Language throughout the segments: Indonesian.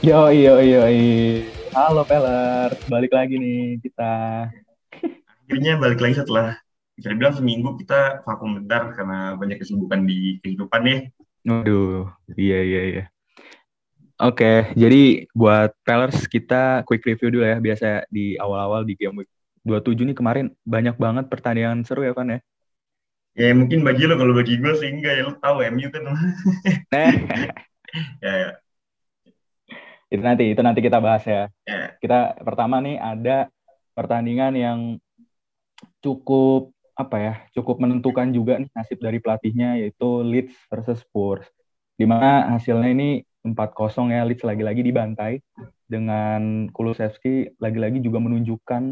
Yo yo yo Halo Peller, balik lagi nih kita. Akhirnya balik lagi setelah bisa dibilang seminggu kita vakum bentar karena banyak kesibukan di kehidupan nih. Waduh, iya iya iya. Oke, jadi buat Pellers kita quick review dulu ya. Biasa di awal-awal di game week 27 nih kemarin banyak banget pertandingan seru ya Van ya. Ya mungkin bagi lo kalau bagi gue sih enggak ya lo tahu MU kan. ya, ya itu nanti itu nanti kita bahas ya. Yeah. Kita pertama nih ada pertandingan yang cukup apa ya cukup menentukan juga nih nasib dari pelatihnya yaitu Leeds versus Spurs. Di mana hasilnya ini 4-0 ya Leeds lagi-lagi dibantai dengan Kulusevski lagi-lagi juga menunjukkan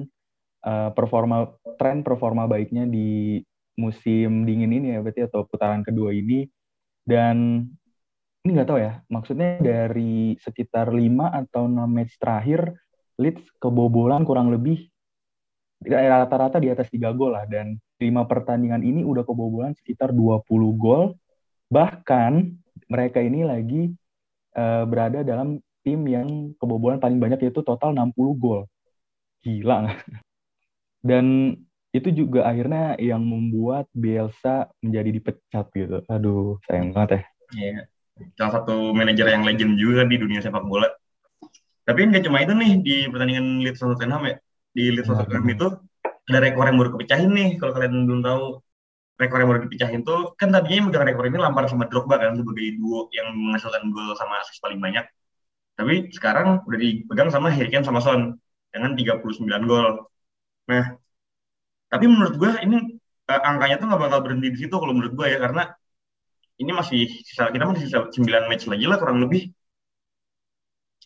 uh, performa tren performa baiknya di musim dingin ini ya berarti atau putaran kedua ini dan ini nggak tahu ya, maksudnya dari sekitar 5 atau 6 match terakhir, Leeds kebobolan kurang lebih rata-rata di atas 3 gol lah. Dan 5 pertandingan ini udah kebobolan sekitar 20 gol. Bahkan mereka ini lagi uh, berada dalam tim yang kebobolan paling banyak yaitu total 60 gol. Gila. Dan itu juga akhirnya yang membuat Bielsa menjadi dipecat gitu. Aduh, sayang banget ya. Iya salah satu manajer yang legend juga di dunia sepak bola. Tapi nggak cuma itu nih di pertandingan Leeds Tottenham ya. Di Leeds Tottenham itu ada rekor yang baru kepecahin nih. Kalau kalian belum tahu rekor yang baru dipecahin tuh kan tadinya yang megang rekor ini Lampard sama Drogba kan sebagai duo yang menghasilkan gol sama asis paling banyak. Tapi sekarang udah dipegang sama Harry Kane sama Son dengan 39 gol. Nah, tapi menurut gue ini uh, angkanya tuh nggak bakal berhenti di situ kalau menurut gue ya karena ini masih sisa kita masih sisa 9 match lagi lah kurang lebih.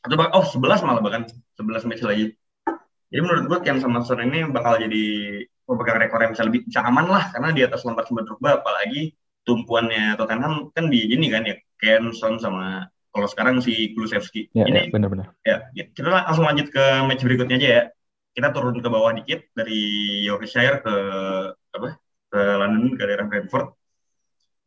Atau oh 11 malah bahkan 11 match lagi. Jadi menurut gue Ken sama Son ini bakal jadi pemegang rekor yang bisa lebih bisa aman lah karena di atas Lampard sama Drogba apalagi tumpuannya Tottenham kan di ini kan ya Ken Son sama kalau sekarang si Kulusevski. Ya, ini ya, benar-benar. Ya, ya kita langsung lanjut ke match berikutnya aja ya. Kita turun ke bawah dikit dari Yorkshire ke apa ke London ke daerah Brentford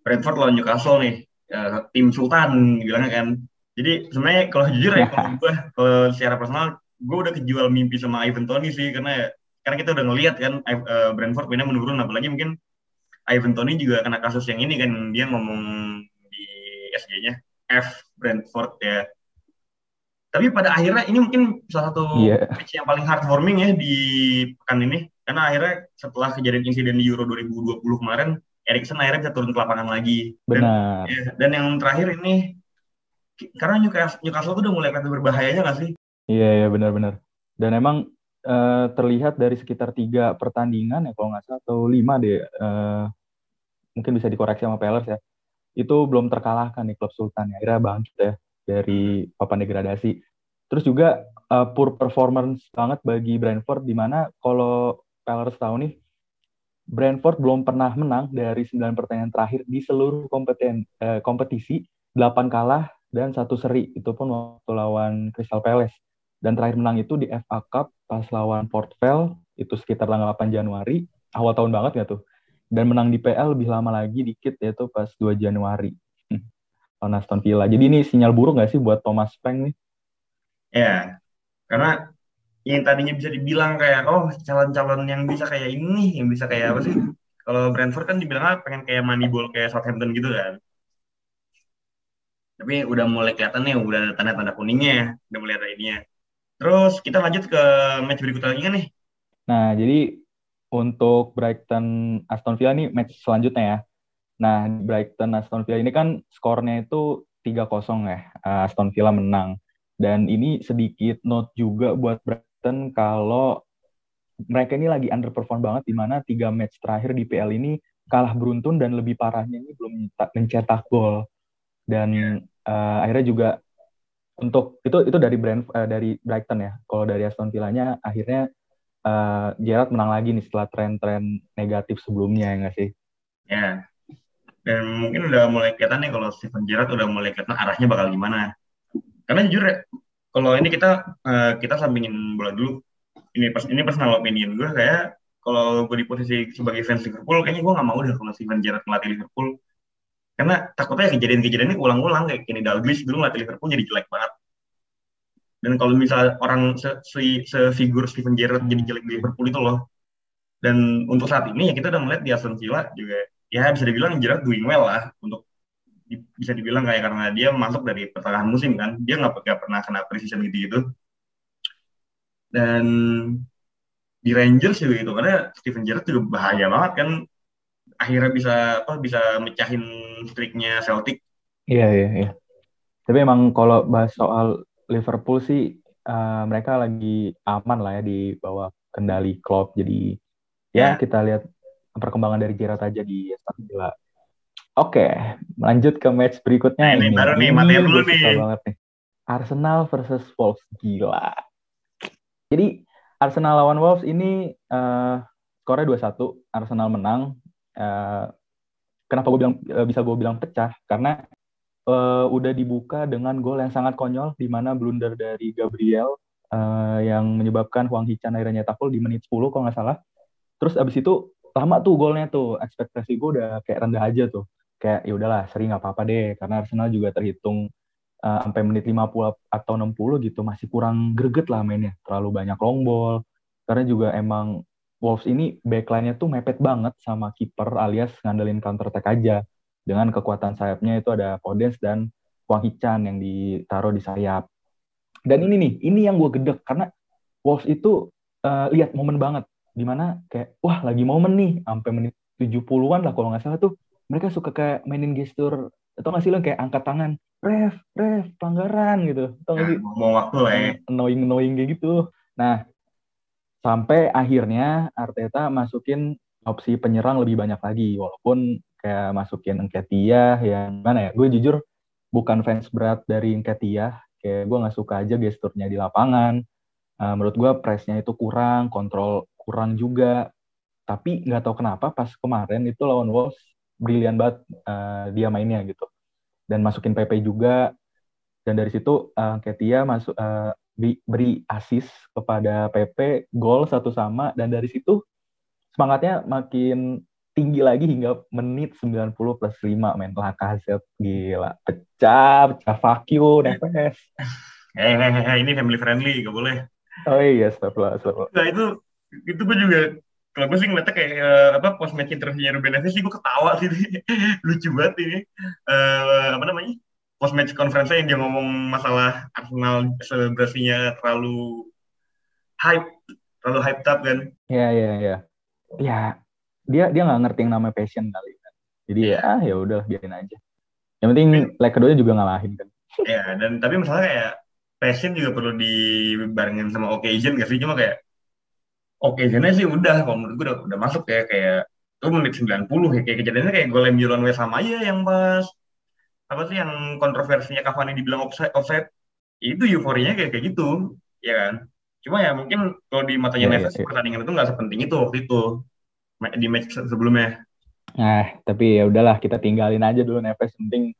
Brentford lawan Newcastle nih. Ya, tim Sultan bilangnya kan. Jadi sebenarnya kalau jujur ya kalau gue kalau secara personal gue udah kejual mimpi sama Ivan Tony sih karena karena kita udah ngelihat kan uh, Brentford mainnya menurun apalagi mungkin Ivan Tony juga kena kasus yang ini kan dia ngomong di SG-nya F Brentford ya. Tapi pada akhirnya ini mungkin salah satu yeah. match yang paling heartwarming ya di pekan ini. Karena akhirnya setelah kejadian insiden di Euro 2020 kemarin Erikson akhirnya bisa turun ke lapangan lagi. Benar. Dan, ya, dan yang terakhir ini karena Newcastle, Newcastle tuh udah mulai kelihatan berbahayanya nggak sih? Iya iya benar-benar. Dan emang uh, terlihat dari sekitar tiga pertandingan ya kalau nggak salah atau lima deh. Uh, mungkin bisa dikoreksi sama Pellers ya. Itu belum terkalahkan nih klub Sultan ya. Akhirnya bangkit ya dari papan degradasi. Terus juga uh, poor performance banget bagi Brentford di mana kalau Pellers tahu nih Brentford belum pernah menang dari 9 pertandingan terakhir di seluruh kompeten, eh, kompetisi, 8 kalah dan satu seri. Itu pun waktu lawan Crystal Palace. Dan terakhir menang itu di FA Cup pas lawan Port Vale, itu sekitar tanggal 8 Januari, awal tahun banget nggak tuh? Dan menang di PL lebih lama lagi dikit yaitu pas 2 Januari. lawan Aston Villa. Jadi ini sinyal buruk nggak sih buat Thomas Frank nih? Ya, karena yang tadinya bisa dibilang kayak oh calon-calon yang bisa kayak ini yang bisa kayak apa sih? Kalau Brentford kan dibilang pengen kayak Moneyball kayak Southampton gitu kan. Tapi udah mulai kelihatan nih udah ada tanda-tanda kuningnya udah mulai ada ininya. Terus kita lanjut ke match berikutnya lagi kan nih? Nah jadi untuk Brighton Aston Villa nih match selanjutnya ya. Nah Brighton Aston Villa ini kan skornya itu 3-0 ya Aston Villa menang. Dan ini sedikit note juga buat Brighton Brighton kalau mereka ini lagi underperform banget di mana tiga match terakhir di PL ini kalah beruntun dan lebih parahnya ini belum mencetak gol. Dan uh, akhirnya juga untuk itu itu dari brand uh, dari Brighton ya. Kalau dari Aston Villa-nya akhirnya uh, Gerrard menang lagi nih setelah tren-tren negatif sebelumnya ya nggak sih? Ya. Dan mungkin udah mulai kelihatan nih kalau Steven Gerrard udah mulai kelihatan arahnya bakal gimana. Karena jujur kalau ini kita uh, kita sampingin bola dulu. Ini pas ini personal opinion gue kayak kalau gue di posisi sebagai fans Liverpool kayaknya gue nggak mau deh kalau Steven Gerrard ngelatih Liverpool. Karena takutnya kejadian-kejadian ini ulang-ulang kayak Kenny Dalglish dulu ngelatih Liverpool jadi jelek banget. Dan kalau misalnya orang se, se, se Steven Gerrard jadi jelek di Liverpool itu loh. Dan untuk saat ini ya kita udah melihat di Aston Villa juga ya bisa dibilang Gerrard doing well lah untuk bisa dibilang kayak karena dia masuk dari pertengahan musim kan dia nggak pernah kena precision gitu gitu. Dan di Rangers juga gitu karena Steven Gerrard juga bahaya banget kan. Akhirnya bisa apa bisa mecahin streaknya Celtic. Iya iya iya. Tapi emang kalau bahas soal Liverpool sih uh, mereka lagi aman lah ya di bawah kendali Klopp. Jadi ya, ya. kita lihat perkembangan dari Gerrard aja di Aston Villa Oke, lanjut ke match berikutnya. Nah, ini, ini baru nih, materi dulu nih. Banget nih. Arsenal versus Wolves, gila. Jadi Arsenal lawan Wolves ini uh, skornya 2-1, Arsenal menang. Uh, kenapa gue bilang uh, bisa gue bilang pecah? Karena uh, udah dibuka dengan gol yang sangat konyol di mana blunder dari Gabriel uh, yang menyebabkan Huang Hichan akhirnya nyetak gol di menit 10 kalau nggak salah. Terus abis itu lama tuh golnya tuh, ekspektasi gue udah kayak rendah aja tuh kayak ya udahlah sering nggak apa-apa deh. Karena Arsenal juga terhitung uh, sampai menit 50 atau 60 gitu masih kurang greget lah mainnya. Terlalu banyak long ball. Karena juga emang Wolves ini backline-nya tuh mepet banget sama kiper alias ngandelin counter attack aja. Dengan kekuatan sayapnya itu ada Podence dan Wang Hichan yang ditaruh di sayap. Dan ini nih ini yang gue gedek karena Wolves itu uh, lihat momen banget. Di mana kayak wah lagi momen nih. Sampai menit 70-an lah kalau nggak salah tuh mereka suka kayak mainin gestur atau nggak sih lo kayak angkat tangan ref ref pelanggaran gitu. Atau nggak sih? Mau waktu lah ya. Annoying annoying kayak gitu. Nah sampai akhirnya Arteta masukin opsi penyerang lebih banyak lagi walaupun kayak masukin Enketia yang mana ya gue jujur bukan fans berat dari Enketia kayak gue nggak suka aja gesturnya di lapangan. Uh, menurut gue pressnya itu kurang kontrol kurang juga. Tapi nggak tahu kenapa pas kemarin itu lawan Wolves brilian banget uh, dia mainnya gitu. Dan masukin PP juga. Dan dari situ uh, Ketia masuk uh, beri asis kepada PP gol satu sama. Dan dari situ semangatnya makin tinggi lagi hingga menit 90 plus 5 main Lacazette gila. Pecah pecah. Fuck you Neves. Eh, eh, eh, ini family friendly gak boleh. Oh iya stop lah stop nah itu itu gue juga kalau gue sih ngeliatnya kayak uh, apa post match interviewnya Ruben Neves sih gue ketawa sih lucu banget ini. Uh, apa namanya? Post match conference yang dia ngomong masalah Arsenal selebrasinya terlalu hype terlalu hype up kan. Iya iya iya. Ya dia dia nggak ngerti yang namanya passion kali kan. Jadi ya ah ya udah biarin aja. Yang penting leg keduanya juga ngalahin kan. Ya dan tapi masalah kayak passion juga perlu dibarengin sama occasion gak sih? Cuma kayak oke jadi sih udah kalau menurut gue udah, udah masuk ya kayak itu menit 90 ya kayak kejadiannya kayak gol yang Milan West sama aja yang pas apa sih yang kontroversinya Cavani dibilang offside, offside. Itu euforinya kayak kayak gitu ya kan? Cuma ya mungkin kalau di matanya yeah, Neves yeah, yeah. pertandingan itu nggak sepenting itu waktu itu di match sebelumnya. Nah tapi ya udahlah kita tinggalin aja dulu Neves penting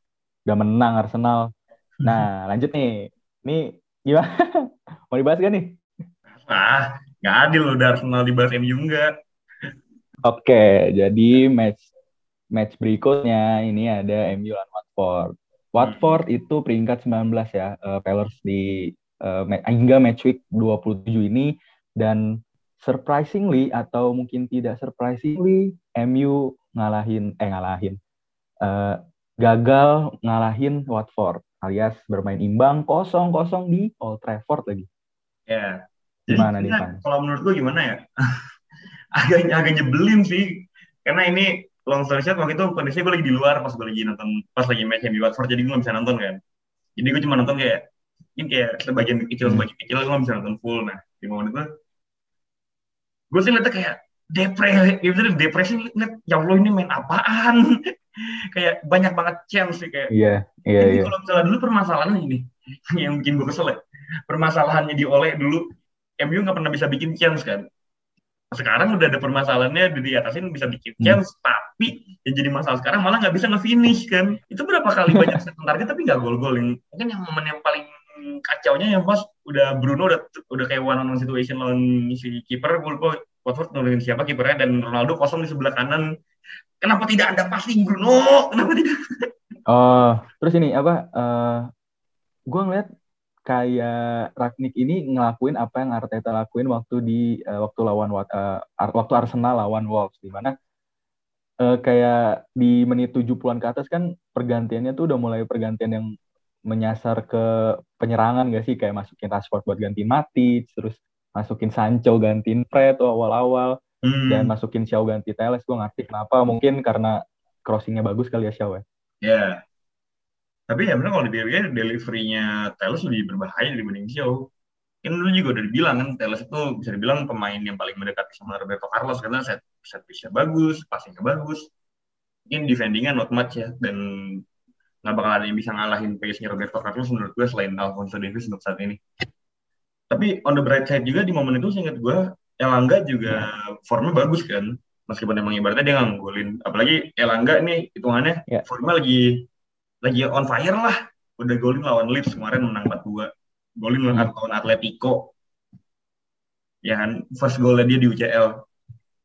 udah menang Arsenal. Nah lanjut nih. Nih gimana? Mau dibahas gak nih? Ah Nggak adil udah Arsenal dibahas MU enggak. Oke, jadi match match berikutnya ini ada MU lawan Watford. Watford hmm. itu peringkat 19 ya, uh, Pellers di uh, hingga match week 27 ini dan surprisingly atau mungkin tidak surprisingly MU ngalahin eh ngalahin uh, gagal ngalahin Watford alias bermain imbang kosong-kosong di Old Trafford lagi. Ya. Yeah. Gimana nih, Pan? Kalau menurut gue gimana ya? agak agak nyebelin sih. Karena ini long story short waktu itu kondisinya gue lagi di luar pas gue lagi nonton pas lagi match di Watford jadi gue gak bisa nonton kan. Jadi gue cuma nonton kayak ini kayak sebagian kecil hmm. sebagian kecil gue gak bisa nonton full. Nah di momen itu gue sih lihatnya kayak depresi, ya bener depresi lihat ya Allah ini main apaan? kayak banyak banget chance sih kayak. Iya, iya, iya. Kalau misalnya dulu permasalahannya ini yang bikin gue kesel ya. Permasalahannya di oleh dulu MU nggak pernah bisa bikin chance kan? Sekarang udah ada permasalahannya di atasin bisa bikin hmm. chance hmm. tapi yang jadi masalah sekarang malah nggak bisa nge-finish kan? Itu berapa kali banyak target tapi nggak gol-gol. Yang mungkin yang momen yang paling kacaunya yang pas udah Bruno udah udah kayak one on one situation lawan si kiper gue lupa Watford nulungin siapa kipernya dan Ronaldo kosong di sebelah kanan. Kenapa tidak ada passing Bruno? Kenapa tidak? Oh terus ini apa uh, eh, gue ngeliat kayak Ragnik ini ngelakuin apa yang Arteta lakuin waktu di uh, waktu lawan uh, waktu Arsenal lawan Wolves di mana uh, kayak di menit 70-an ke atas kan pergantiannya tuh udah mulai pergantian yang menyasar ke penyerangan gak sih kayak masukin Rashford buat ganti mati terus masukin Sancho gantiin Fred awal-awal hmm. dan masukin Xiao ganti Teles gue ngerti kenapa mungkin karena crossingnya bagus kali ya Xiao ya. Yeah. Tapi ya benar kalau di delivery deliverynya Teles lebih berbahaya dibanding Xiao. Kan dulu juga udah dibilang kan Teles itu bisa dibilang pemain yang paling mendekati sama Roberto Carlos karena set set piece bagus, passingnya bagus. Mungkin defendingnya not much ya dan nggak bakal ada yang bisa ngalahin pace-nya Roberto Carlos menurut gue selain Alfonso Davies untuk saat ini. Tapi on the bright side juga di momen itu seingat gue Elangga juga formnya bagus kan meskipun emang ibaratnya dia nganggulin apalagi Elangga ini hitungannya yeah. formnya lagi lagi on fire lah. Udah golin lawan Leeds kemarin menang 4-2. Golin hmm. lawan Atletico. Ya kan, first goal dia di UCL.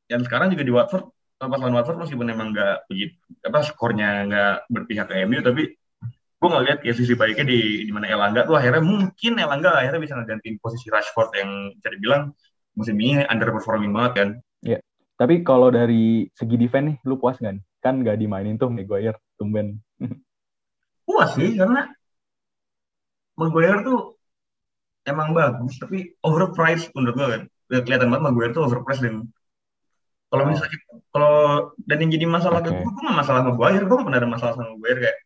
Dan sekarang juga di Watford, pas lawan Watford meskipun emang nggak begitu, apa skornya nggak berpihak ke MU, tapi gue nggak lihat ya sisi baiknya di di mana Elangga tuh akhirnya mungkin Elangga akhirnya bisa ngegantiin posisi Rashford yang bisa dibilang musim ini underperforming banget kan. Iya. Tapi kalau dari segi defense nih, lu puas nggak nih? Kan nggak dimainin tuh Maguire, tumben. puas sih karena Maguire tuh emang bagus tapi overpriced menurut gue kan kelihatan banget Maguire tuh overpriced dan kalau oh. misalnya kalau dan yang jadi masalah okay. gue gue gak masalah Maguire gue gak pernah ada masalah sama Maguire kayak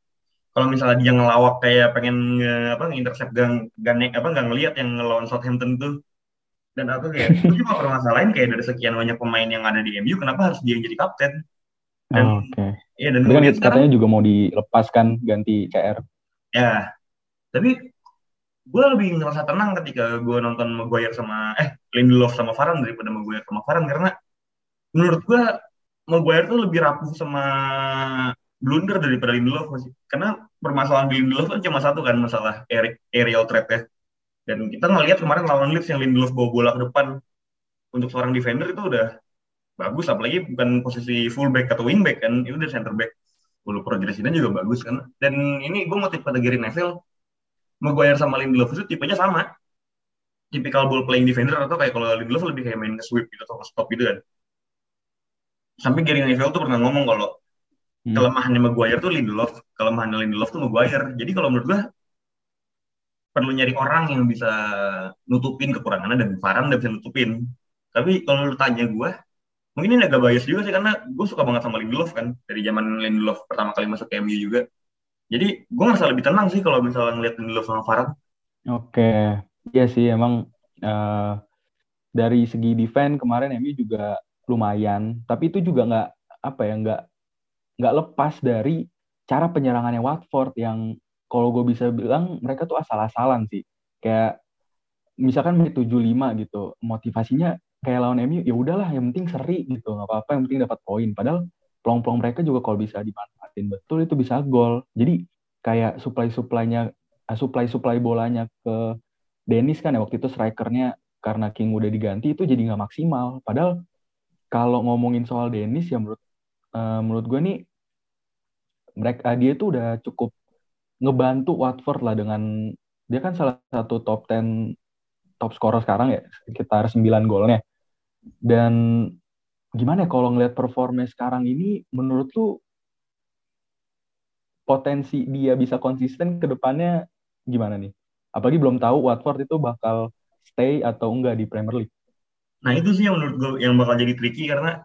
kalau misalnya dia ngelawak kayak pengen nge, apa ngintercept gang gang apa nggak ngelihat yang ngelawan Southampton tuh dan aku kayak gue cuma permasalahan kayak dari sekian banyak pemain yang ada di MU kenapa harus dia yang jadi kapten dan oh, okay. Iya dan kan sekarang, katanya juga mau dilepaskan ganti CR. Ya, tapi gue lebih ngerasa tenang ketika gue nonton Maguire sama eh Lindelof sama Varane daripada Maguire sama Varane karena menurut gue Maguire tuh lebih rapuh sama blunder daripada Lindelof masih karena permasalahan di Lindelof kan cuma satu kan masalah aerial threat ya dan kita ngelihat kemarin lawan Leeds yang Lindelof bawa bola ke depan untuk seorang defender itu udah bagus apalagi bukan posisi fullback atau wingback kan? Itu dari center back. Bulu progresinya juga bagus kan? Dan ini gue motif pada Gary Neville Maguire sama Lindelof itu tipenya sama. Tipikal ball playing defender atau kayak kalau Lindelof lebih kayak main sweep gitu atau stop gitu kan? Sampai Gary Neville tuh pernah ngomong kalau hmm. kelemahannya Maguire tuh Lindelof kelemahannya Lindelof tuh Maguire. Jadi kalau menurut gue perlu nyari orang yang bisa nutupin kekurangannya dan Varane udah bisa nutupin. Tapi kalau lu tanya gue mungkin ini agak bias juga sih karena gue suka banget sama Lindelof kan. Dari zaman Lindelof pertama kali masuk ke MU juga. Jadi gue ngerasa lebih tenang sih kalau misalnya ngeliat Lindelof sama Farad oke. Iya sih emang uh, dari segi defense kemarin MU juga lumayan. Tapi itu juga nggak apa ya nggak nggak lepas dari cara penyerangannya Watford yang kalau gue bisa bilang mereka tuh asal-asalan sih. Kayak misalkan menit 75 gitu motivasinya kayak lawan MU ya udahlah yang penting seri gitu nggak apa-apa yang penting dapat poin. Padahal peluang-peluang mereka juga kalau bisa dimanfaatin betul itu bisa gol. Jadi kayak supply supply-nya eh, supply supply bolanya ke Dennis kan ya waktu itu strikernya karena King udah diganti itu jadi nggak maksimal. Padahal kalau ngomongin soal Dennis ya menurut uh, menurut gue nih mereka dia itu udah cukup ngebantu Watford lah dengan dia kan salah satu top 10 top scorer sekarang ya sekitar 9 golnya dan gimana ya kalau ngelihat performa sekarang ini menurut tuh potensi dia bisa konsisten ke depannya gimana nih? Apalagi belum tahu Watford itu bakal stay atau enggak di Premier League. Nah itu sih yang menurut gue yang bakal jadi tricky karena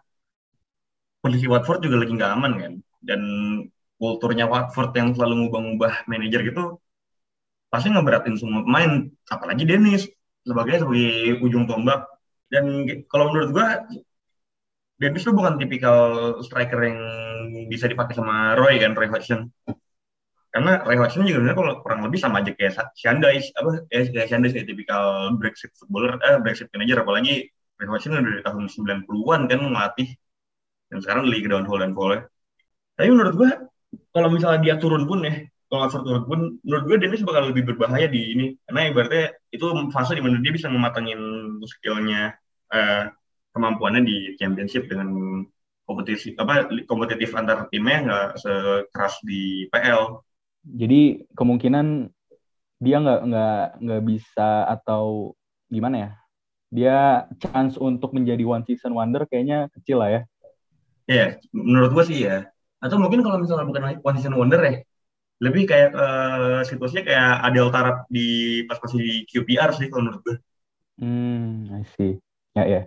kondisi Watford juga lagi nggak aman kan. Dan kulturnya Watford yang selalu ngubah-ngubah manajer gitu pasti ngeberatin semua pemain. Apalagi Dennis sebagai sebagai ujung tombak dan kalau menurut gua Dennis tuh bukan tipikal striker yang bisa dipakai sama Roy kan Roy Hodgson. Karena Roy Hodgson juga sebenarnya kalau kurang lebih sama aja kayak Shandais apa ya kayak Shandais kayak tipikal Brexit footballer eh Brexit manager. Apalagi Roy Hodgson udah dari tahun 90-an kan ngelatih. Dan sekarang lagi ke downfall dan ya. tapi menurut gua kalau misalnya dia turun pun ya kalau Hazard turun pun menurut gue Dennis bakal lebih berbahaya di ini. Karena ibaratnya itu fase di mana dia bisa mematangin skillnya uh, kemampuannya di championship dengan kompetisi apa kompetitif antar timnya nggak sekeras di PL. Jadi kemungkinan dia nggak nggak nggak bisa atau gimana ya dia chance untuk menjadi one season wonder kayaknya kecil lah ya Iya, yeah, menurut gue sih ya. Atau mungkin kalau misalnya bukan one season wonder ya, lebih kayak uh, situasinya kayak Adel Tarap di pas masih di QPR sih kalau menurut gue. Hmm, I see. Ya ya.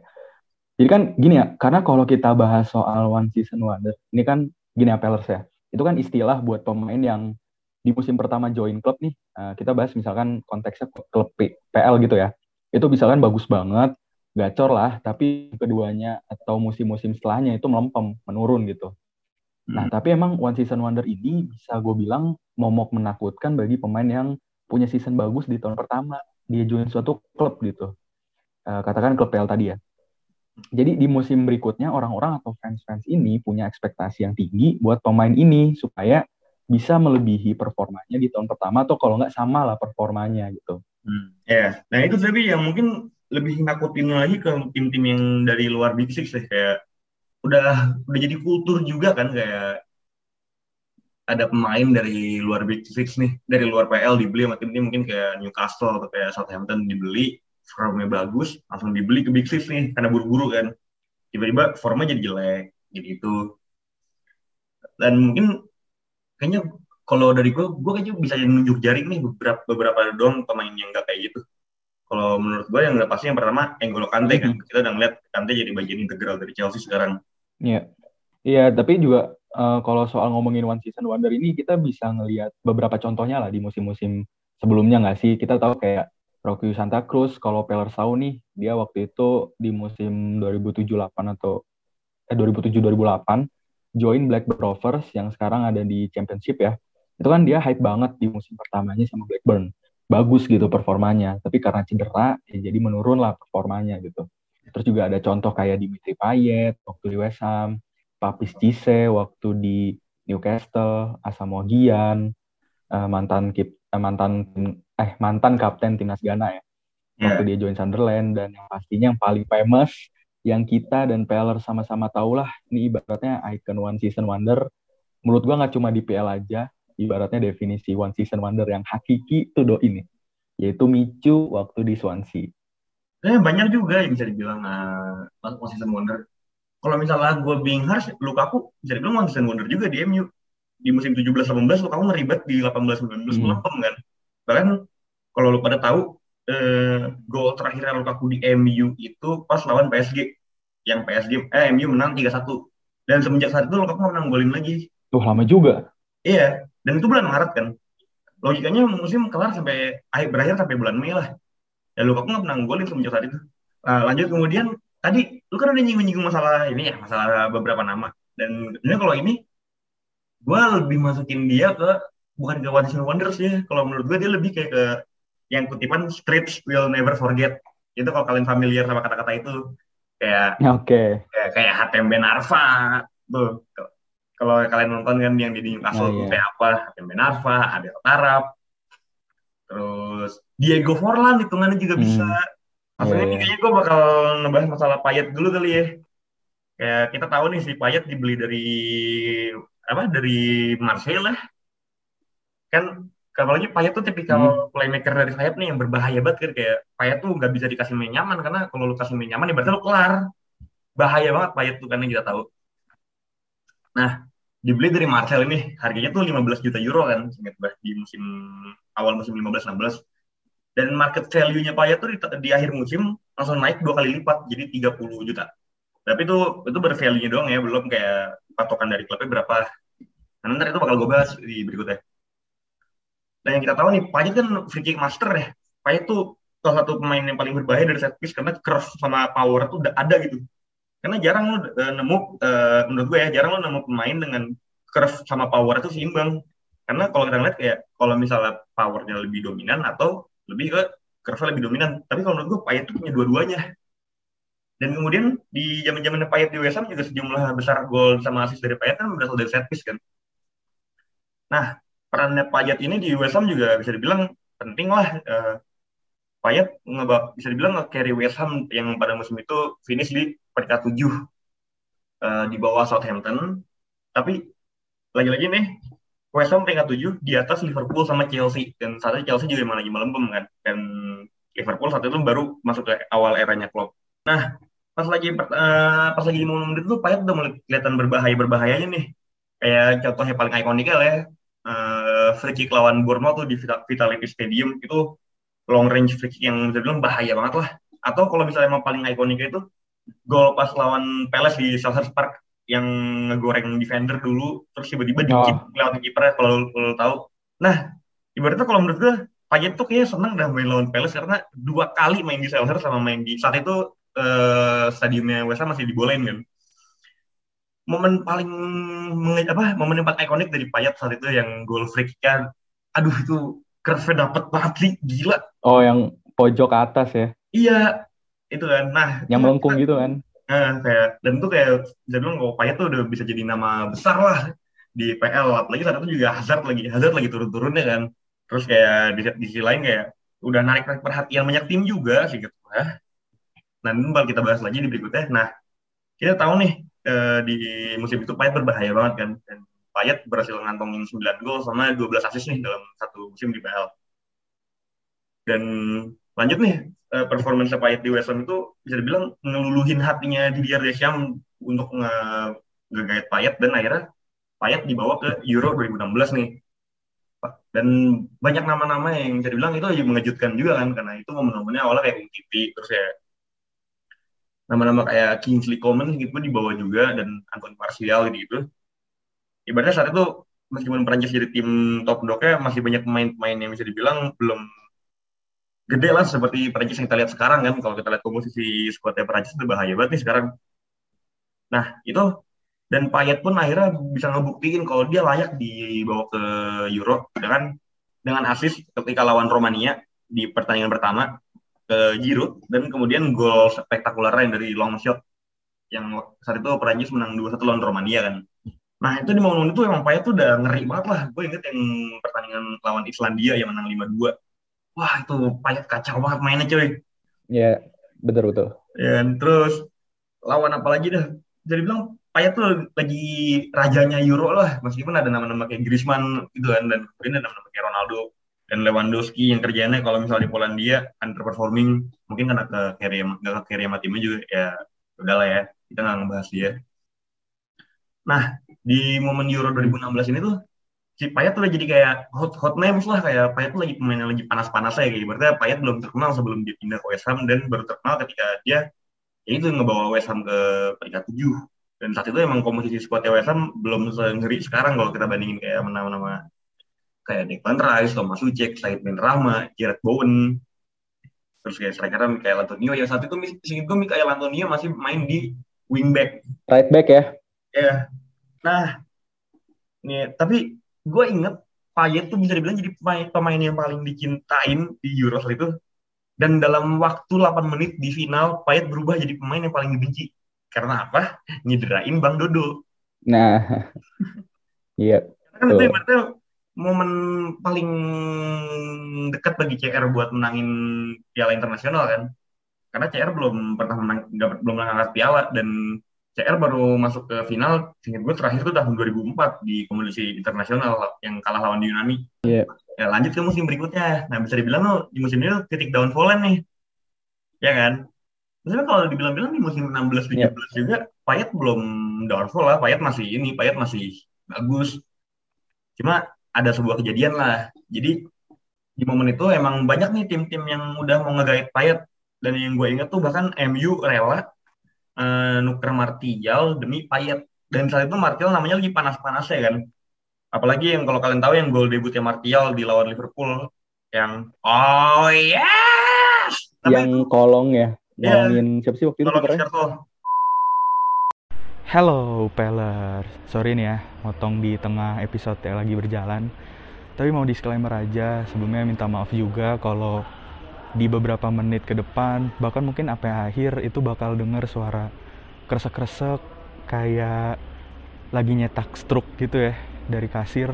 Jadi kan gini ya, karena kalau kita bahas soal one season wonder, ini kan gini ya Pellers ya, itu kan istilah buat pemain yang di musim pertama join klub nih, uh, kita bahas misalkan konteksnya klub PL gitu ya, itu misalkan bagus banget, gacor lah, tapi keduanya atau musim-musim setelahnya itu melempem, menurun gitu. Nah, hmm. tapi emang one season wonder ini bisa gue bilang momok menakutkan bagi pemain yang punya season bagus di tahun pertama dia join suatu klub gitu. Uh, katakan klub PL tadi ya. Jadi di musim berikutnya orang-orang atau fans-fans ini punya ekspektasi yang tinggi buat pemain ini supaya bisa melebihi performanya di tahun pertama atau kalau nggak sama lah performanya gitu. Hmm. Ya, yeah. nah itu tapi yang mungkin lebih nakutin lagi ke tim-tim yang dari luar Big Six deh kayak udah udah jadi kultur juga kan kayak ada pemain dari luar Big Six nih dari luar PL dibeli sama tim-tim mungkin kayak Newcastle atau kayak Southampton dibeli formnya bagus langsung dibeli ke Big Six nih karena buru-buru kan. Tiba-tiba formnya jadi jelek jadi itu. Dan mungkin kayaknya kalau dari gue gue kayaknya bisa nunjuk jaring nih beberapa beberapa doang pemain yang gak kayak gitu. Kalau menurut gue yang udah pasti yang pertama Enggolo Kante kan. Mm-hmm. kita udah ngeliat Kante jadi bagian integral dari Chelsea sekarang. Iya. Iya tapi juga uh, kalau soal ngomongin one season wonder ini kita bisa ngelihat beberapa contohnya lah di musim-musim sebelumnya nggak sih? Kita tahu kayak Rocky Santa Cruz kalau Sau nih dia waktu itu di musim 2007-8 atau eh 2007-2008 join Blackburn Rovers yang sekarang ada di Championship ya. Itu kan dia hype banget di musim pertamanya sama Blackburn. Bagus gitu performanya tapi karena cedera ya jadi menurun lah performanya gitu. Terus juga ada contoh kayak Dimitri Payet waktu di West Ham Papis Cisse waktu di Newcastle Asamoah uh, mantan kip, uh, mantan eh mantan kapten timnas Ghana ya waktu yeah. dia join Sunderland dan yang pastinya yang paling famous yang kita dan Peller sama-sama tahu lah ini ibaratnya icon one season wonder menurut gua nggak cuma di PL aja ibaratnya definisi one season wonder yang hakiki itu do ini yaitu Micu waktu di Swansea. Eh, banyak juga yang bisa dibilang uh, one season wonder. Kalau misalnya gue Binghars, Lukaku bisa dibilang one season wonder juga di MU. Di musim 17-18 Lukaku ngeribet di 18-19 hmm. melempem kan. Bahkan kalau lu pada tahu eh, gol terakhir Lukaku di MU itu pas lawan PSG. Yang PSG eh MU menang 3-1. Dan semenjak saat itu Lukaku menang golin lagi. Tuh lama juga. Iya, dan itu bulan Maret kan logikanya musim kelar sampai akhir berakhir sampai bulan Mei lah ya lu kok nggak pernah golin semenjak saat itu nah, lanjut kemudian tadi lu kan udah nyinggung-nyinggung masalah ini ya masalah beberapa nama dan ini kalau ini gue lebih masukin dia ke bukan ke One Season Wonders ya kalau menurut gue dia lebih kayak ke yang kutipan streets will never forget itu kalau kalian familiar sama kata-kata itu kayak oke okay. kayak kayak Hatem Ben Arfa tuh kalau kalian nonton kan yang di Newcastle oh, iya. kayak apa Hatem Benarfa, Adel Tarap terus Diego Forlan hitungannya juga hmm. bisa maksudnya yeah, ini iya. kayaknya gue bakal ngebahas masalah Payet dulu kali ya kayak kita tahu nih si Payet dibeli dari apa dari Marseille lah kan apalagi Payet tuh tipikal hmm. playmaker dari sayap nih yang berbahaya banget kan kayak Payet tuh nggak bisa dikasih main nyaman karena kalau lu kasih main nyaman ya berarti lu kelar bahaya banget Payet tuh karena kita tahu Nah, dibeli dari Marcel ini harganya tuh 15 juta euro kan, ingat di musim awal musim 15-16. Dan market value-nya Payet tuh di, di akhir musim langsung naik dua kali lipat, jadi 30 juta. Tapi itu itu bervalue-nya doang ya, belum kayak patokan dari klubnya berapa. Nah, nanti itu bakal gue bahas di berikutnya. Dan yang kita tahu nih, Payet kan free kick master ya. Payet tuh salah satu pemain yang paling berbahaya dari set piece karena curve sama power tuh udah ada gitu karena jarang lu uh, nemu uh, menurut gue ya jarang lu nemu pemain dengan curve sama power itu seimbang karena kalau kita lihat kayak kalau misalnya powernya lebih dominan atau lebih ke curve lebih dominan tapi kalau menurut gue Payet itu punya dua-duanya dan kemudian di zaman zaman Payet di Ham juga sejumlah besar gol sama asis dari Payet kan berasal dari set piece kan nah perannya Payet ini di Ham juga bisa dibilang penting lah uh, Payet bisa dibilang nge-carry West Ham yang pada musim itu finish di peringkat 7 uh, di bawah Southampton. Tapi lagi-lagi nih West Ham peringkat 7 di atas Liverpool sama Chelsea dan saat itu Chelsea juga emang lagi melempem kan dan Liverpool saat itu baru masuk ke awal eranya Klopp. Nah pas lagi uh, pas lagi mau menit itu Payet udah mulai kelihatan berbahaya berbahayanya nih kayak contohnya paling ikonik ya uh, free kick lawan Bournemouth tuh di Vitality Stadium itu long range free kick yang bisa bilang bahaya banget lah atau kalau misalnya emang paling ikonik itu gol pas lawan Palace di Selhurst Park yang ngegoreng defender dulu terus tiba-tiba di oh. lewat kiper kalau lo tahu. Nah, ibaratnya kalau menurut gue Payet tuh kayaknya seneng dah main lawan Palace karena dua kali main di Selhurst sama main di saat itu uh, stadiumnya West Ham masih dibolehin kan. Momen paling apa momen yang paling ikonik dari Payet saat itu yang gol free kick kan. Aduh itu curve dapet banget sih gila. Oh yang pojok atas ya. Iya, itu kan. Nah, yang melengkung gitu kan Nah, kayak dan tuh kayak bisa bilang kalau Payet tuh udah bisa jadi nama besar lah di PL apalagi saat itu juga Hazard lagi Hazard lagi turun-turunnya kan terus kayak di, di sisi lain kayak udah narik narik perhatian banyak tim juga sih gitu ya nah ini bakal kita bahas lagi di berikutnya. Nah kita tahu nih eh, di musim itu Payet berbahaya banget kan. Dan Payet berhasil ngantongin 9 gol sama 12 assist nih dalam satu musim di PL dan lanjut nih uh, performance Payet di West Ham itu bisa dibilang ngeluluhin hatinya di Didier Deschamps untuk nge ngegait Payet. Dan akhirnya Payet dibawa ke Euro 2016 nih. Dan banyak nama-nama yang bisa dibilang itu mengejutkan juga kan. Karena itu momen-momennya awalnya kayak Umtiti terus ya nama-nama kayak Kingsley Coman gitu dibawa juga dan Anton Martial gitu. Ibaratnya saat itu meskipun Prancis jadi tim top dognya masih banyak pemain-pemain yang bisa dibilang belum gede lah seperti Prancis yang kita lihat sekarang kan. Kalau kita lihat komposisi skuadnya Prancis itu bahaya banget nih sekarang. Nah itu dan Payet pun akhirnya bisa ngebuktiin kalau dia layak dibawa ke Euro dengan dengan asis ketika lawan Romania di pertandingan pertama ke Giroud dan kemudian gol spektakuler yang dari long shot yang saat itu Prancis menang 2-1 lawan Romania kan. Nah itu di momen itu emang Payet tuh udah ngeri banget lah. Gue inget yang pertandingan lawan Islandia yang menang 5-2 wah itu payet kacau banget mainnya cuy. Iya, betul betul. Ya, terus lawan apa lagi dah? Jadi bilang Payet tuh lagi rajanya Euro lah, meskipun ada nama-nama kayak Griezmann gitu kan, dan kemudian ada nama-nama kayak Ronaldo dan Lewandowski yang kerjanya kalau misalnya di Polandia underperforming, mungkin karena ke carry nggak ke carry sama timnya juga ya udahlah ya, kita nggak ngebahas dia. Nah, di momen Euro 2016 ini tuh si Payet tuh jadi kayak hot hot names lah kayak Payet tuh lagi pemain yang lagi panas-panasnya kayak berarti Payet belum terkenal sebelum dia pindah ke West Ham dan baru terkenal ketika dia ya itu ngebawa West Ham ke peringkat tujuh dan saat itu emang komposisi skuadnya West Ham belum ngeri sekarang kalau kita bandingin kayak nama-nama kayak Declan Rice, Thomas Suchek, Said Bin Rahma, Jared Bowen, terus kayak strikernya Mikael Antonio. Yang saat itu singkat gue Mikael Antonio masih main di wingback right back ya? Ya yeah. nah nih tapi gue inget Payet tuh bisa dibilang jadi pemain, pemain yang paling dicintain di Euros itu. Dan dalam waktu 8 menit di final Payet berubah jadi pemain yang paling dibenci. Karena apa? Nyederain Bang Dodo. Nah iya. Kan itu berarti momen paling dekat bagi CR buat menangin piala internasional kan karena CR belum pernah menang gak, belum mengangkat piala dan CR baru masuk ke final, ingat gue terakhir itu tahun 2004 di kompetisi internasional yang kalah lawan di Yunani. Iya. Yeah. Ya lanjut ke musim berikutnya. Nah bisa dibilang lo di musim ini titik downfall nih. Ya kan? Maksudnya kalau dibilang-bilang di musim 16-17 yeah. juga, Payet belum downfall lah. Payet masih ini, Payet masih bagus. Cuma ada sebuah kejadian lah. Jadi di momen itu emang banyak nih tim-tim yang udah mau ngegait Payet. Dan yang gue inget tuh bahkan MU rela uh, nuker Martial demi Payet. Dan saat itu Martial namanya lagi panas-panas ya kan. Apalagi yang kalau kalian tahu yang gol debutnya Martial di lawan Liverpool yang oh yes! Tapi yang kolong ya yeah, siapa sih waktu itu Halo Peller, sorry nih ya, motong di tengah episode yang lagi berjalan. Tapi mau disclaimer aja, sebelumnya minta maaf juga kalau di beberapa menit ke depan bahkan mungkin yang akhir itu bakal denger suara kresek-kresek kayak lagi nyetak struk gitu ya dari kasir.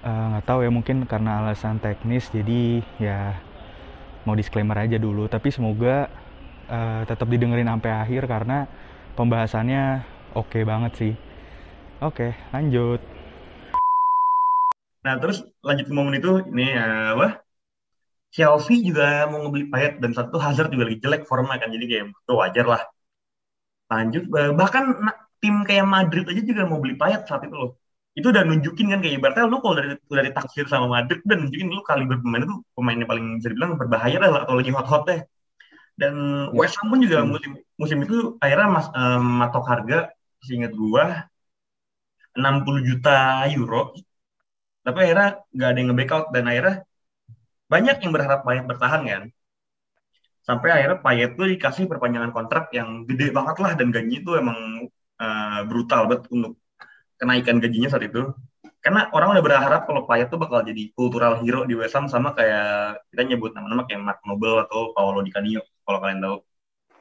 Eh, nggak uh, tahu ya mungkin karena alasan teknis jadi ya mau disclaimer aja dulu. Tapi semoga uh, tetap didengerin sampai akhir karena pembahasannya oke okay banget sih oke okay, lanjut Nah terus lanjut ke momen itu ini ya apa? Chelsea juga mau ngebeli Payet dan satu Hazard juga lagi jelek formnya kan jadi kayak itu wajar lah. Lanjut bahkan tim kayak Madrid aja juga mau beli Payet saat itu loh. Itu udah nunjukin kan kayak ibaratnya lu kalau dari udah ditaksir sama Madrid udah nunjukin lu kali bermain itu pemainnya paling bisa dibilang berbahaya lah atau lagi hot-hotnya. Dan ya. West Ham pun juga musim musim itu akhirnya mas, um, matok harga seingat gua 60 juta euro. Tapi akhirnya nggak ada yang nge-backout dan akhirnya banyak yang berharap Payet bertahan kan? Sampai akhirnya Payet tuh dikasih perpanjangan kontrak yang gede banget lah dan gaji itu emang uh, brutal banget untuk kenaikan gajinya saat itu. Karena orang udah berharap kalau Payet tuh bakal jadi cultural hero di West Ham sama kayak kita nyebut nama-nama kayak Mark Noble atau Paolo Di Canio kalau kalian tahu.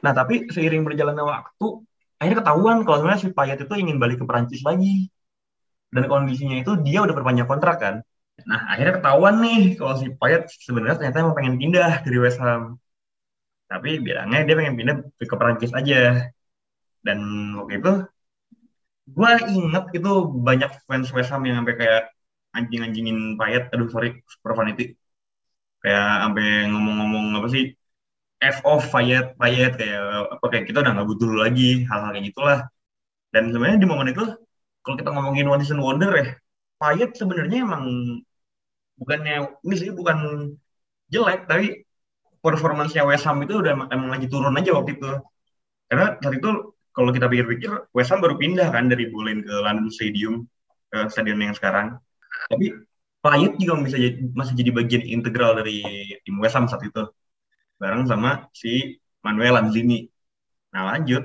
Nah tapi seiring berjalannya waktu akhirnya ketahuan kalau sebenarnya si Payet itu ingin balik ke Perancis lagi dan kondisinya itu dia udah perpanjang kontrak kan. Nah, akhirnya ketahuan nih kalau si Payet sebenarnya ternyata emang pengen pindah dari West Ham. Tapi bilangnya dia pengen pindah ke Perancis aja. Dan waktu itu gue inget itu banyak fans West Ham yang sampai kayak anjing-anjingin Payet. Aduh sorry, super vanity. Kayak sampai ngomong-ngomong apa sih F off Payet, Payet kayak apa kayak kita udah nggak butuh lagi hal-hal kayak gitulah. Dan sebenarnya di momen itu kalau kita ngomongin One Season Wonder ya, Payet sebenarnya emang bukannya ini sih bukan jelek, tapi performansnya West Ham itu udah emang lagi turun aja waktu itu. Karena saat itu kalau kita pikir-pikir West Ham baru pindah kan dari Boleyn ke London Stadium ke stadion yang sekarang. Tapi Payet juga bisa jadi, masih jadi bagian integral dari tim West Ham saat itu. Bareng sama si Manuel Lanzini. Nah lanjut,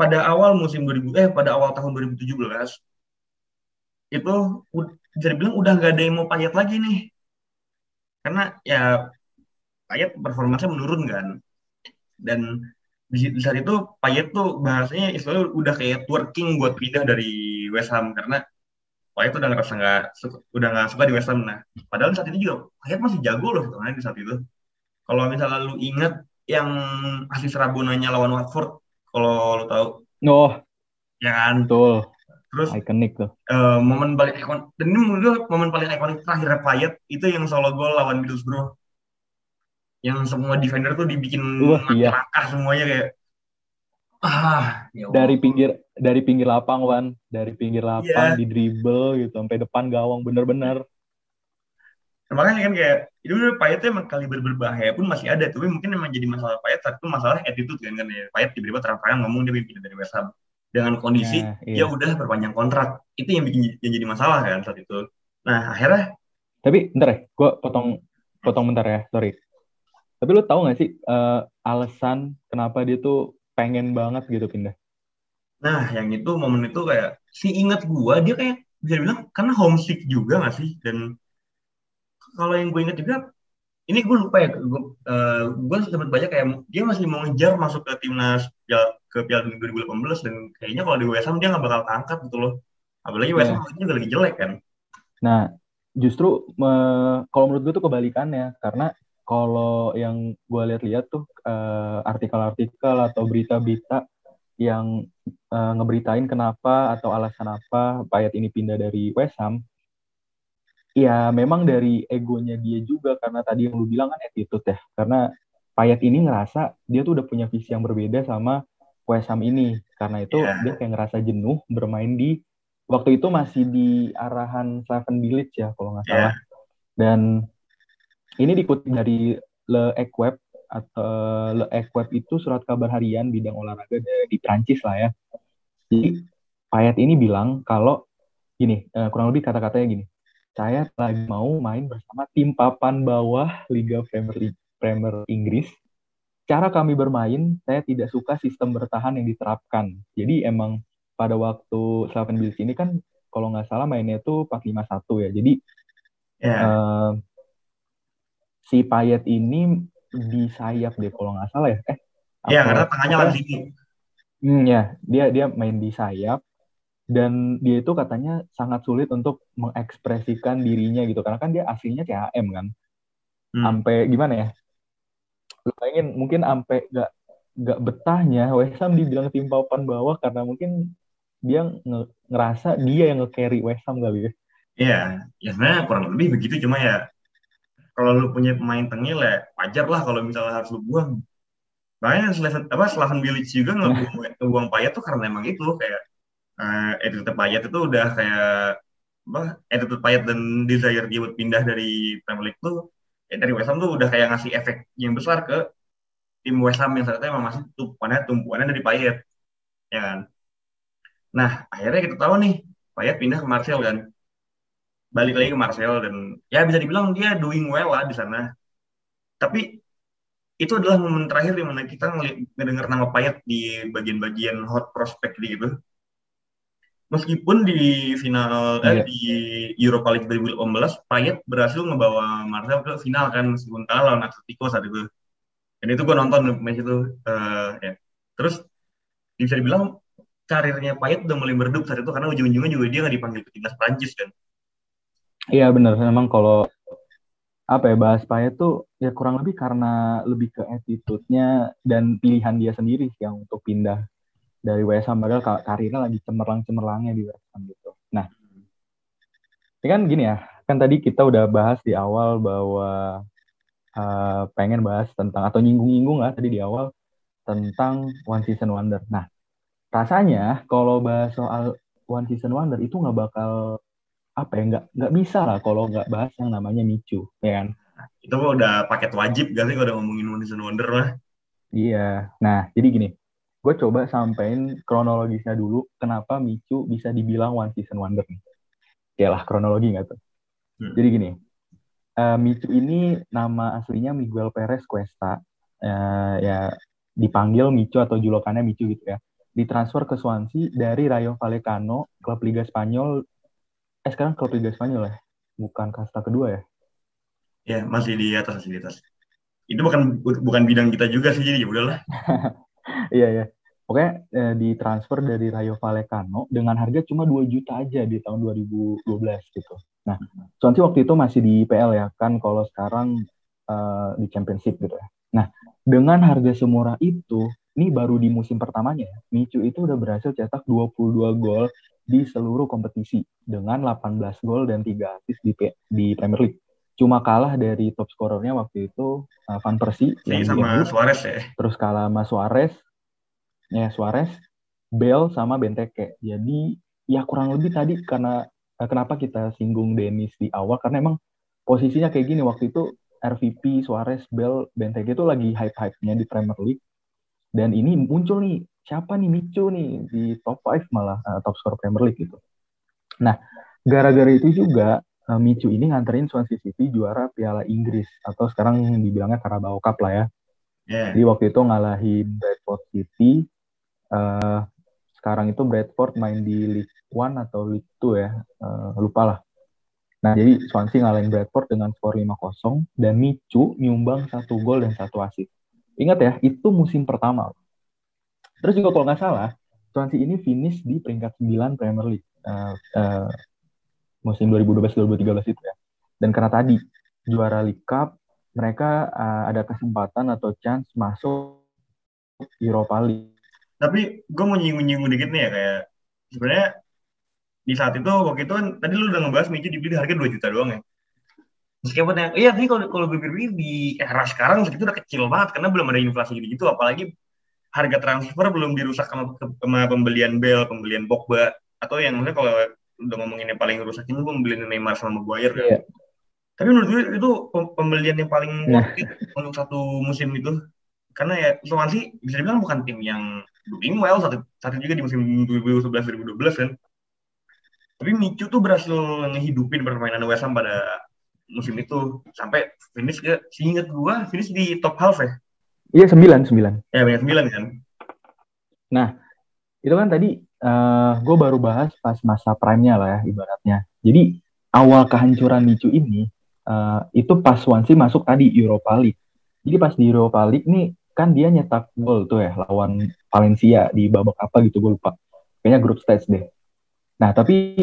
pada awal musim 2000 eh pada awal tahun 2017 itu bisa dibilang udah gak ada yang mau payet lagi nih. Karena ya payet performanya menurun kan. Dan di, saat itu payet tuh bahasanya istilahnya udah kayak twerking buat pindah dari West Ham. Karena payet udah ngerasa nggak udah nggak suka di West Ham. Nah padahal saat itu juga payet masih jago loh sebenarnya di saat itu kalau misalnya lu ingat yang Asis Rabonanya lawan Watford kalau lo tahu. Oh, ya kan. Betul. Terus ikonik tuh. Uh, momen paling ikon dan ini menurut gue momen paling ikonik terakhir Payet itu yang solo gol lawan Middlesbrough. Yang semua defender tuh dibikin uh, iya. semuanya kayak ah ya dari pinggir dari pinggir lapang Wan dari pinggir lapang yeah. di dribble gitu sampai depan gawang bener-bener Nah, makanya kan kayak itu udah Payet emang kali berbahaya pun masih ada tapi mungkin emang jadi masalah Payet saat itu masalah attitude kan kan ya. Payet tiba-tiba terang ngomong dia pindah dari West Ham. Dengan kondisi ya, iya. dia udah perpanjang kontrak. Itu yang bikin yang jadi masalah kan saat itu. Nah akhirnya tapi bentar ya gue potong potong bentar ya sorry. Tapi lu tahu gak sih uh, alasan kenapa dia tuh pengen banget gitu pindah? Nah yang itu momen itu kayak si inget gue dia kayak bisa bilang karena homesick juga gak sih? Dan kalau yang gue inget juga ini gue lupa ya gue uh, gue sempat baca kayak dia masih mau ngejar masuk ke timnas ya, ke Piala Dunia 2018 dan kayaknya kalau di WSM dia nggak bakal keangkat gitu loh apalagi WSM yeah. juga lagi jelek kan nah justru me, kalau menurut gue tuh kebalikannya karena kalau yang gue lihat-lihat tuh uh, artikel-artikel atau berita-berita yang uh, ngeberitain kenapa atau alasan apa Payet ini pindah dari West Ham ya memang dari egonya dia juga karena tadi yang lu bilang kan attitude ya. Karena Payet ini ngerasa dia tuh udah punya visi yang berbeda sama West Ham ini. Karena itu yeah. dia kayak ngerasa jenuh bermain di waktu itu masih di arahan Slaven Bilic ya kalau nggak salah. Yeah. dan ini dikutip dari Le Equip atau Le Equip itu surat kabar harian bidang olahraga di Prancis lah ya. Jadi Payet ini bilang kalau gini uh, kurang lebih kata-katanya gini saya lagi mau main bersama tim papan bawah Liga Premier Premier Inggris. Cara kami bermain, saya tidak suka sistem bertahan yang diterapkan. Jadi emang pada waktu Slaven Bilic ini kan kalau nggak salah mainnya itu 451 ya. Jadi yeah. Ya. uh, si Payet ini di sayap deh kalau nggak salah ya. Eh, Iya, yeah, karena tengahnya lagi. Hmm, ya, dia dia main di sayap dan dia itu katanya sangat sulit untuk mengekspresikan dirinya gitu. Karena kan dia aslinya CHM kan. Hmm. sampai gimana ya? Lu bayangin mungkin sampai gak gak betahnya West Ham dibilang tim papan bawah karena mungkin dia nge ngerasa dia yang nge-carry West Ham kali ya. Iya, ya sebenarnya kurang lebih begitu. Cuma ya kalau lu punya pemain tengil ya wajar lah kalau misalnya harus lu buang. Makanya Slaven, apa Slaven Bilic juga ngebuang, ngebuang Payet tuh karena emang itu kayak uh, attitude Payet itu udah kayak apa attitude Payet dan desire dia buat pindah dari Premier League tuh ya dari West Ham tuh udah kayak ngasih efek yang besar ke tim West Ham yang saat emang masih tumpuannya tumpuannya dari Payet ya kan? Nah akhirnya kita tahu nih Payet pindah ke Marcel kan. Balik lagi ke Marcel dan ya bisa dibilang dia doing well lah di sana. Tapi itu adalah momen terakhir di mana kita ngedengar nama Payet di bagian-bagian hot prospect gitu meskipun di final yeah. eh, iya. di Europa League 2018 Payet berhasil ngebawa Marcel ke final kan meskipun kalah lawan Atletico saat itu dan itu gue nonton match itu uh, ya terus bisa dibilang karirnya Payet udah mulai meredup saat itu karena ujung-ujungnya juga dia nggak dipanggil ke timnas Prancis kan iya benar memang kalau apa ya bahas Payet tuh ya kurang lebih karena lebih ke attitude-nya dan pilihan dia sendiri yang untuk pindah dari West Ham padahal karirnya lagi cemerlang-cemerlangnya di West Ham gitu. Nah, ini kan gini ya, kan tadi kita udah bahas di awal bahwa uh, pengen bahas tentang atau nyinggung-nyinggung lah tadi di awal tentang One Season Wonder. Nah, rasanya kalau bahas soal One Season Wonder itu nggak bakal apa ya nggak nggak bisa lah kalau nggak bahas yang namanya Michu, ya kan? Itu udah paket wajib gak sih kalau udah ngomongin One Season Wonder lah. Iya. Nah, jadi gini, gue coba sampein kronologisnya dulu kenapa Micu bisa dibilang one season wonder nih. Ya lah kronologi nggak tuh. Hmm. Jadi gini, uh, Micu ini nama aslinya Miguel Perez Cuesta. Uh, ya dipanggil Micu atau julukannya Micu gitu ya. Ditransfer ke Swansea dari Rayo Vallecano, klub Liga Spanyol. Eh sekarang klub Liga Spanyol ya, bukan kasta kedua ya? Ya masih di atas masih di atas. Itu bukan bukan bidang kita juga sih jadi ya udahlah. Iya iya. Oke, eh, ditransfer dari Rayo Vallecano dengan harga cuma 2 juta aja di tahun 2012 gitu. Nah, Swansea waktu itu masih di PL ya, kan kalau sekarang uh, di Championship gitu ya. Nah, dengan harga semurah itu, ini baru di musim pertamanya ya, Michu itu udah berhasil cetak 22 gol di seluruh kompetisi dengan 18 gol dan 3 assist di, di Premier League. Cuma kalah dari top scorernya waktu itu uh, Van Persie. Yang sama Suarez ya. Terus kalah sama Suarez, ya Suarez, Bell sama Benteke. Jadi ya kurang lebih tadi karena eh, kenapa kita singgung Dennis di awal karena emang posisinya kayak gini waktu itu RVP, Suarez, Bell, Benteke itu lagi hype-hype-nya di Premier League. Dan ini muncul nih, siapa nih Micu nih di top 5 malah uh, top score Premier League gitu. Nah, gara-gara itu juga uh, Micu ini nganterin Swansea City juara Piala Inggris atau sekarang dibilangnya Carabao Cup lah ya. Yeah. Jadi waktu itu ngalahin Bradford City uh, sekarang itu Bradford main di League One atau League Two ya, uh, lupa lah. Nah, jadi Swansea ngalahin Bradford dengan skor 5-0 dan Michu nyumbang satu gol dan satu assist. Ingat ya, itu musim pertama. Terus juga kalau nggak salah, Swansea ini finish di peringkat 9 Premier League uh, uh, musim 2012-2013 itu ya. Dan karena tadi juara League Cup, mereka uh, ada kesempatan atau chance masuk Europa League tapi gue mau nyinggung-nyinggung dikit nih ya kayak sebenarnya di saat itu waktu itu kan tadi lu udah ngebahas Michi dibeli harga 2 juta doang ya meskipun yang iya sih kalau kalau bibir di era sekarang segitu udah kecil banget karena belum ada inflasi gitu gitu apalagi harga transfer belum dirusak sama, sama pembelian Bell pembelian Pogba atau yang maksudnya kalau udah ngomongin yang paling rusak ini gue pembelian Neymar sama Maguire kan. Yeah. Tapi menurut gue itu pembelian yang paling yeah. untuk satu musim itu karena ya Swansea bisa dibilang bukan tim yang well satu satu juga di musim 2011 2012 kan. Tapi Micu tuh berhasil ngehidupin permainan West Ham pada musim itu. Sampai finish ke seingat gua finish di top half ya. Iya sembilan sembilan. Ya banyak sembilan kan. Nah itu kan tadi uh, eh, gue baru bahas pas masa prime-nya lah ya ibaratnya. Jadi awal kehancuran Micu ini uh, itu pas Swansea masuk tadi Europa League. Jadi pas di Europa League nih kan dia nyetak gol tuh ya lawan Valencia di babak apa gitu gue lupa. Kayaknya grup stage deh. Nah tapi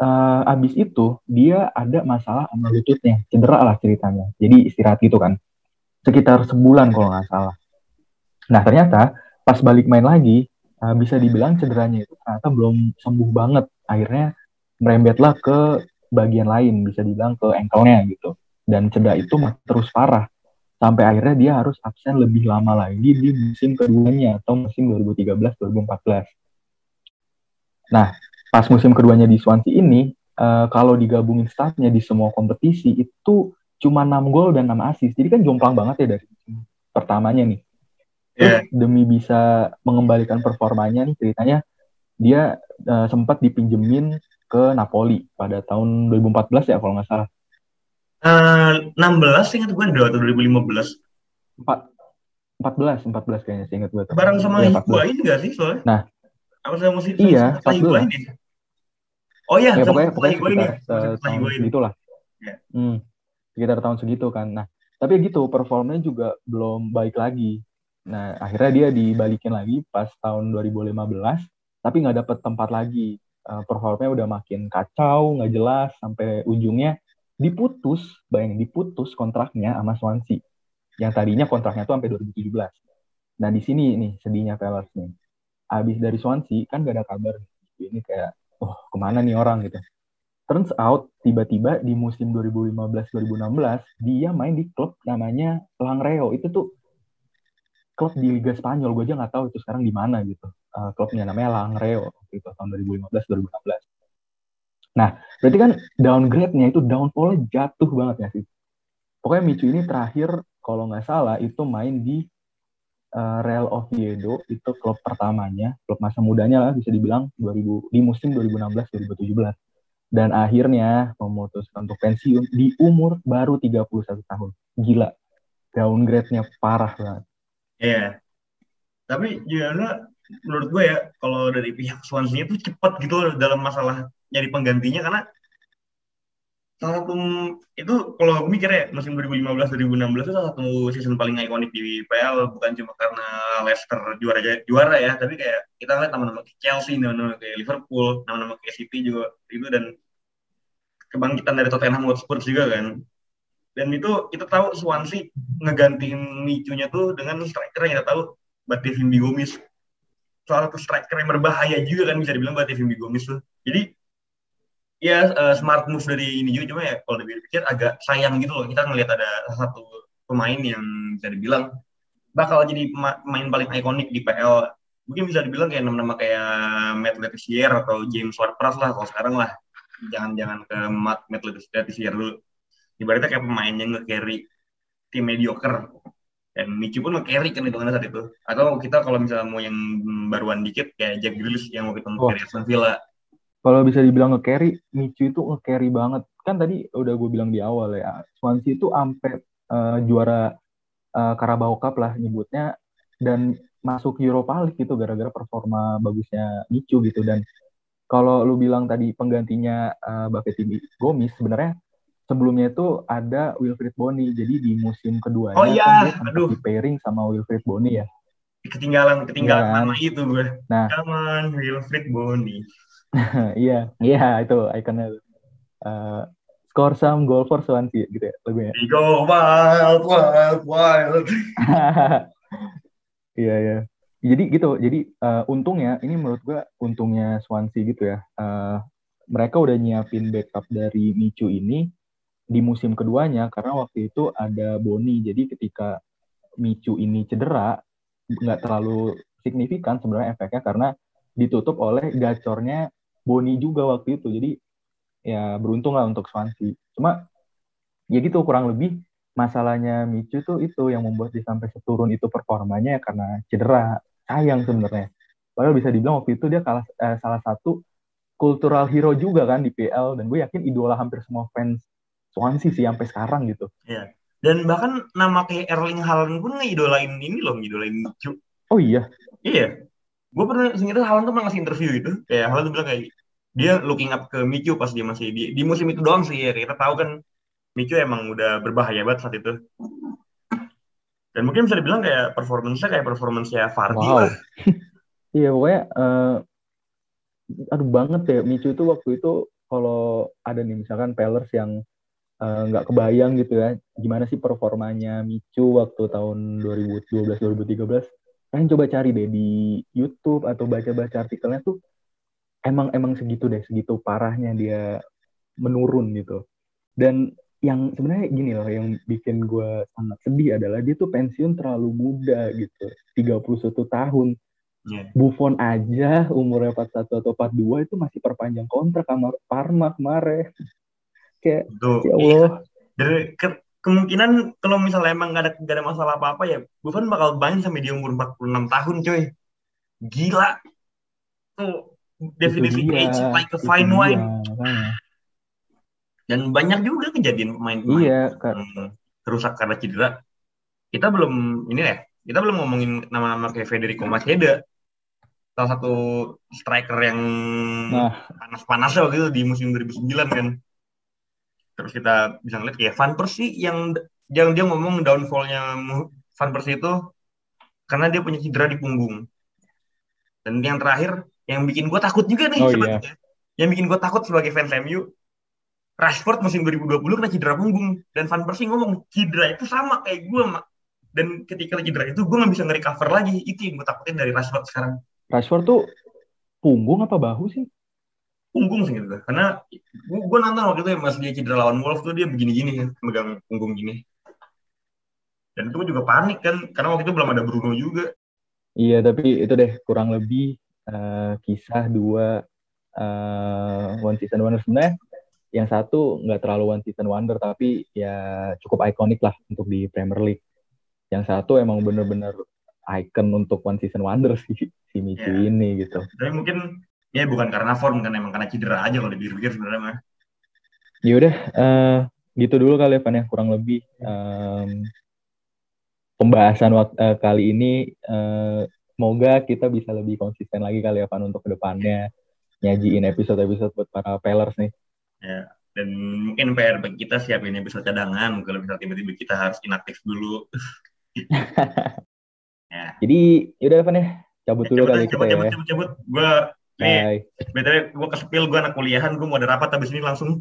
uh, abis itu dia ada masalah sama lututnya. Cedera lah ceritanya. Jadi istirahat gitu kan. Sekitar sebulan kalau nggak salah. Nah ternyata pas balik main lagi uh, bisa dibilang cederanya itu ternyata belum sembuh banget. Akhirnya merembetlah ke bagian lain, bisa dibilang ke ankle-nya gitu. Dan cedera itu terus parah. Sampai akhirnya dia harus absen lebih lama lagi di musim keduanya atau musim 2013-2014. Nah, pas musim keduanya di Swansea ini, uh, kalau digabungin statnya di semua kompetisi itu cuma 6 gol dan 6 assist. Jadi kan jomplang banget ya dari pertamanya nih. Terus yeah. demi bisa mengembalikan performanya nih ceritanya dia uh, sempat dipinjemin ke Napoli pada tahun 2014 ya kalau nggak salah. Uh, 16 ingat gue atau 2015. 4 14 14 kayaknya sih ingat gue. Bareng sama ya, Higuain enggak sih soalnya? Nah, apa sama musik iya, 14. Ya? Oh iya, ya, pokoknya pokoknya sekitar uh, tahun segitu lah. Yeah. Hmm, sekitar tahun segitu kan. Nah, tapi gitu performanya juga belum baik lagi. Nah, akhirnya dia dibalikin lagi pas tahun 2015, tapi nggak dapet tempat lagi. Uh, performanya udah makin kacau, nggak jelas, sampai ujungnya diputus, bayangin diputus kontraknya sama Swansea. Yang tadinya kontraknya tuh sampai 2017. Nah, di sini nih sedihnya Pellers nih. Abis dari Swansea, kan gak ada kabar. Ini kayak, oh ke mana nih orang gitu. Turns out, tiba-tiba di musim 2015-2016, dia main di klub namanya Langreo. Itu tuh klub di Liga Spanyol gue aja nggak tahu itu sekarang di mana gitu uh, klubnya namanya Langreo itu tahun 2015 2016 nah berarti kan downgrade-nya itu downfall jatuh banget ya sih pokoknya Michu ini terakhir kalau nggak salah itu main di uh, Real Oviedo itu klub pertamanya klub masa mudanya lah bisa dibilang 2000 di musim 2016 2017 dan akhirnya memutuskan untuk pensiun di umur baru 31 tahun. Gila downgrade-nya parah banget. Iya. Tapi juga menurut gue ya kalau dari pihak Swansea itu cepat gitu dalam masalah nyari penggantinya karena salah satu itu kalau aku mikir ya musim 2015 2016 itu salah satu season paling ikonik di PL bukan cuma karena Leicester juara juara ya tapi kayak kita lihat nama-nama kayak Chelsea nama-nama kayak Liverpool nama-nama kayak City juga itu dan kebangkitan dari Tottenham Hotspur juga kan. Dan itu kita tahu Swansea ngegantiin Micunya tuh dengan striker yang kita tahu Bativin Bigomis salah satu striker yang berbahaya juga kan bisa dibilang Bativin Bigomis tuh. Jadi ya uh, smart move dari ini juga. Cuma ya kalau dipikir agak sayang gitu loh. Kita ngelihat ada satu pemain yang bisa dibilang bakal jadi pemain paling ikonik di PL mungkin bisa dibilang kayak nama-nama kayak Matt Letizier atau James Ward-Prowse lah kalau sekarang lah. Jangan-jangan ke Matt, Matt Letizier dulu. Ibaratnya kayak pemain yang nge-carry tim mediocre. Dan Michi pun nge-carry kan hitungannya saat itu. Atau kita kalau misalnya mau yang baruan dikit kayak Jack Grealish yang waktu itu nge-carry. Aston Villa kalau bisa dibilang nge-carry Michi itu nge-carry banget kan tadi udah gue bilang di awal ya Swansea itu sampai uh, juara uh, Carabao Cup lah nyebutnya dan masuk Europa League gitu gara-gara performa bagusnya Michu gitu dan kalau lu bilang tadi penggantinya uh, Buffetti Gomis sebenarnya sebelumnya itu ada Wilfried Boni. Jadi di musim kedua oh, iya. kan dia di pairing sama Wilfried Boni ya. Ketinggalan ketinggalan ya, nama itu gue. Nah, Come Wilfried Boni. iya, iya itu ikonnya. Uh, score some goal for Swansea gitu ya lagunya. We go wild, wild, wild. Iya, iya. Jadi gitu, jadi uh, untungnya, ini menurut gue untungnya Swansea gitu ya. Uh, mereka udah nyiapin backup dari Michu ini di musim keduanya karena waktu itu ada Boni jadi ketika Micu ini cedera nggak terlalu signifikan sebenarnya efeknya karena ditutup oleh gacornya Boni juga waktu itu jadi ya beruntung lah untuk Swansea cuma ya gitu kurang lebih masalahnya Micu tuh itu yang membuat dia sampai seturun itu performanya ya karena cedera sayang sebenarnya padahal bisa dibilang waktu itu dia kalah eh, salah satu cultural hero juga kan di PL dan gue yakin idola hampir semua fans Swansea sih sampai sekarang gitu. Iya. Dan bahkan nama kayak Erling Haaland pun ngeidolain ini loh, ngidolain Michu. Oh iya? Iya. Gue pernah sebenarnya Haaland tuh pernah ngasih interview itu. Kayak Haaland tuh bilang kayak dia looking up ke Michu pas dia masih di, di musim itu doang sih ya. Kita tahu kan Michu emang udah berbahaya banget saat itu. Dan mungkin bisa dibilang kayak performance-nya kayak performance-nya Vardy wow. lah. iya pokoknya uh, aduh banget ya Michu itu waktu itu kalau ada nih misalkan Pellers yang Eh, nggak uh, kebayang gitu ya gimana sih performanya Micu waktu tahun 2012 2013 kalian coba cari deh di YouTube atau baca-baca artikelnya tuh emang emang segitu deh segitu parahnya dia menurun gitu. Dan yang sebenarnya gini loh yang bikin gue sangat sedih adalah dia tuh pensiun terlalu muda gitu 31 tahun. Yeah. Buffon aja umurnya 41 atau 42 itu masih perpanjang kontrak sama Parma kemarin. Kayak ya Allah. Iya. dari ke, kemungkinan kalau misalnya emang gak ada gak ada masalah apa apa ya Buffon bakal main sampai dia umur 46 tahun coy gila tuh definitely age like a fine wine dan banyak juga kejadian pemain-pemain iya, kan. rusak karena cedera. Kita belum ini ya, kita belum ngomongin nama-nama kayak Federico Maceda. Salah satu striker yang nah. panas-panas waktu itu di musim 2009 kan. Terus kita bisa ngeliat kayak Van Persie yang yang dia ngomong downfallnya Van Persie itu karena dia punya cedera di punggung. Dan yang terakhir yang bikin gue takut juga nih oh, iya. Yang bikin gue takut sebagai fans MU Rashford musim 2020 kena cedera punggung. Dan Van Persie ngomong cedera itu sama kayak gue mak. Dan ketika cedera itu gue nggak bisa nge-recover lagi. Itu yang gue takutin dari Rashford sekarang. Rashford tuh punggung apa bahu sih punggung sih gitu karena gue, nonton waktu itu ya mas dia cedera lawan Wolves tuh dia begini-gini kan megang punggung gini dan itu juga panik kan karena waktu itu belum ada Bruno juga iya tapi itu deh kurang lebih uh, kisah dua uh, one season wonder sebenarnya yang satu nggak terlalu one season wonder tapi ya cukup ikonik lah untuk di Premier League. Yang satu emang bener-bener icon untuk one season wonder sih si Michi yeah. ini gitu. Tapi mungkin ya bukan karena form kan emang karena cedera aja kalau dipikir sebenarnya mah. Ya udah uh, gitu dulu kali ya Van ya kurang lebih um, pembahasan uh, kali ini uh, semoga kita bisa lebih konsisten lagi kali ya Van untuk ke depannya nyajiin episode-episode buat para Pellers nih. Ya, dan mungkin PR bagi kita siapin episode cadangan kalau misal tiba-tiba kita harus inaktif dulu. ya. Jadi yaudah Evan ya, cabut ya, dulu kali kita cabut, ya. Cabut, cabut, Gue Nih, btw gue kesepil gue anak kuliahan, gue mau ada rapat habis ini langsung.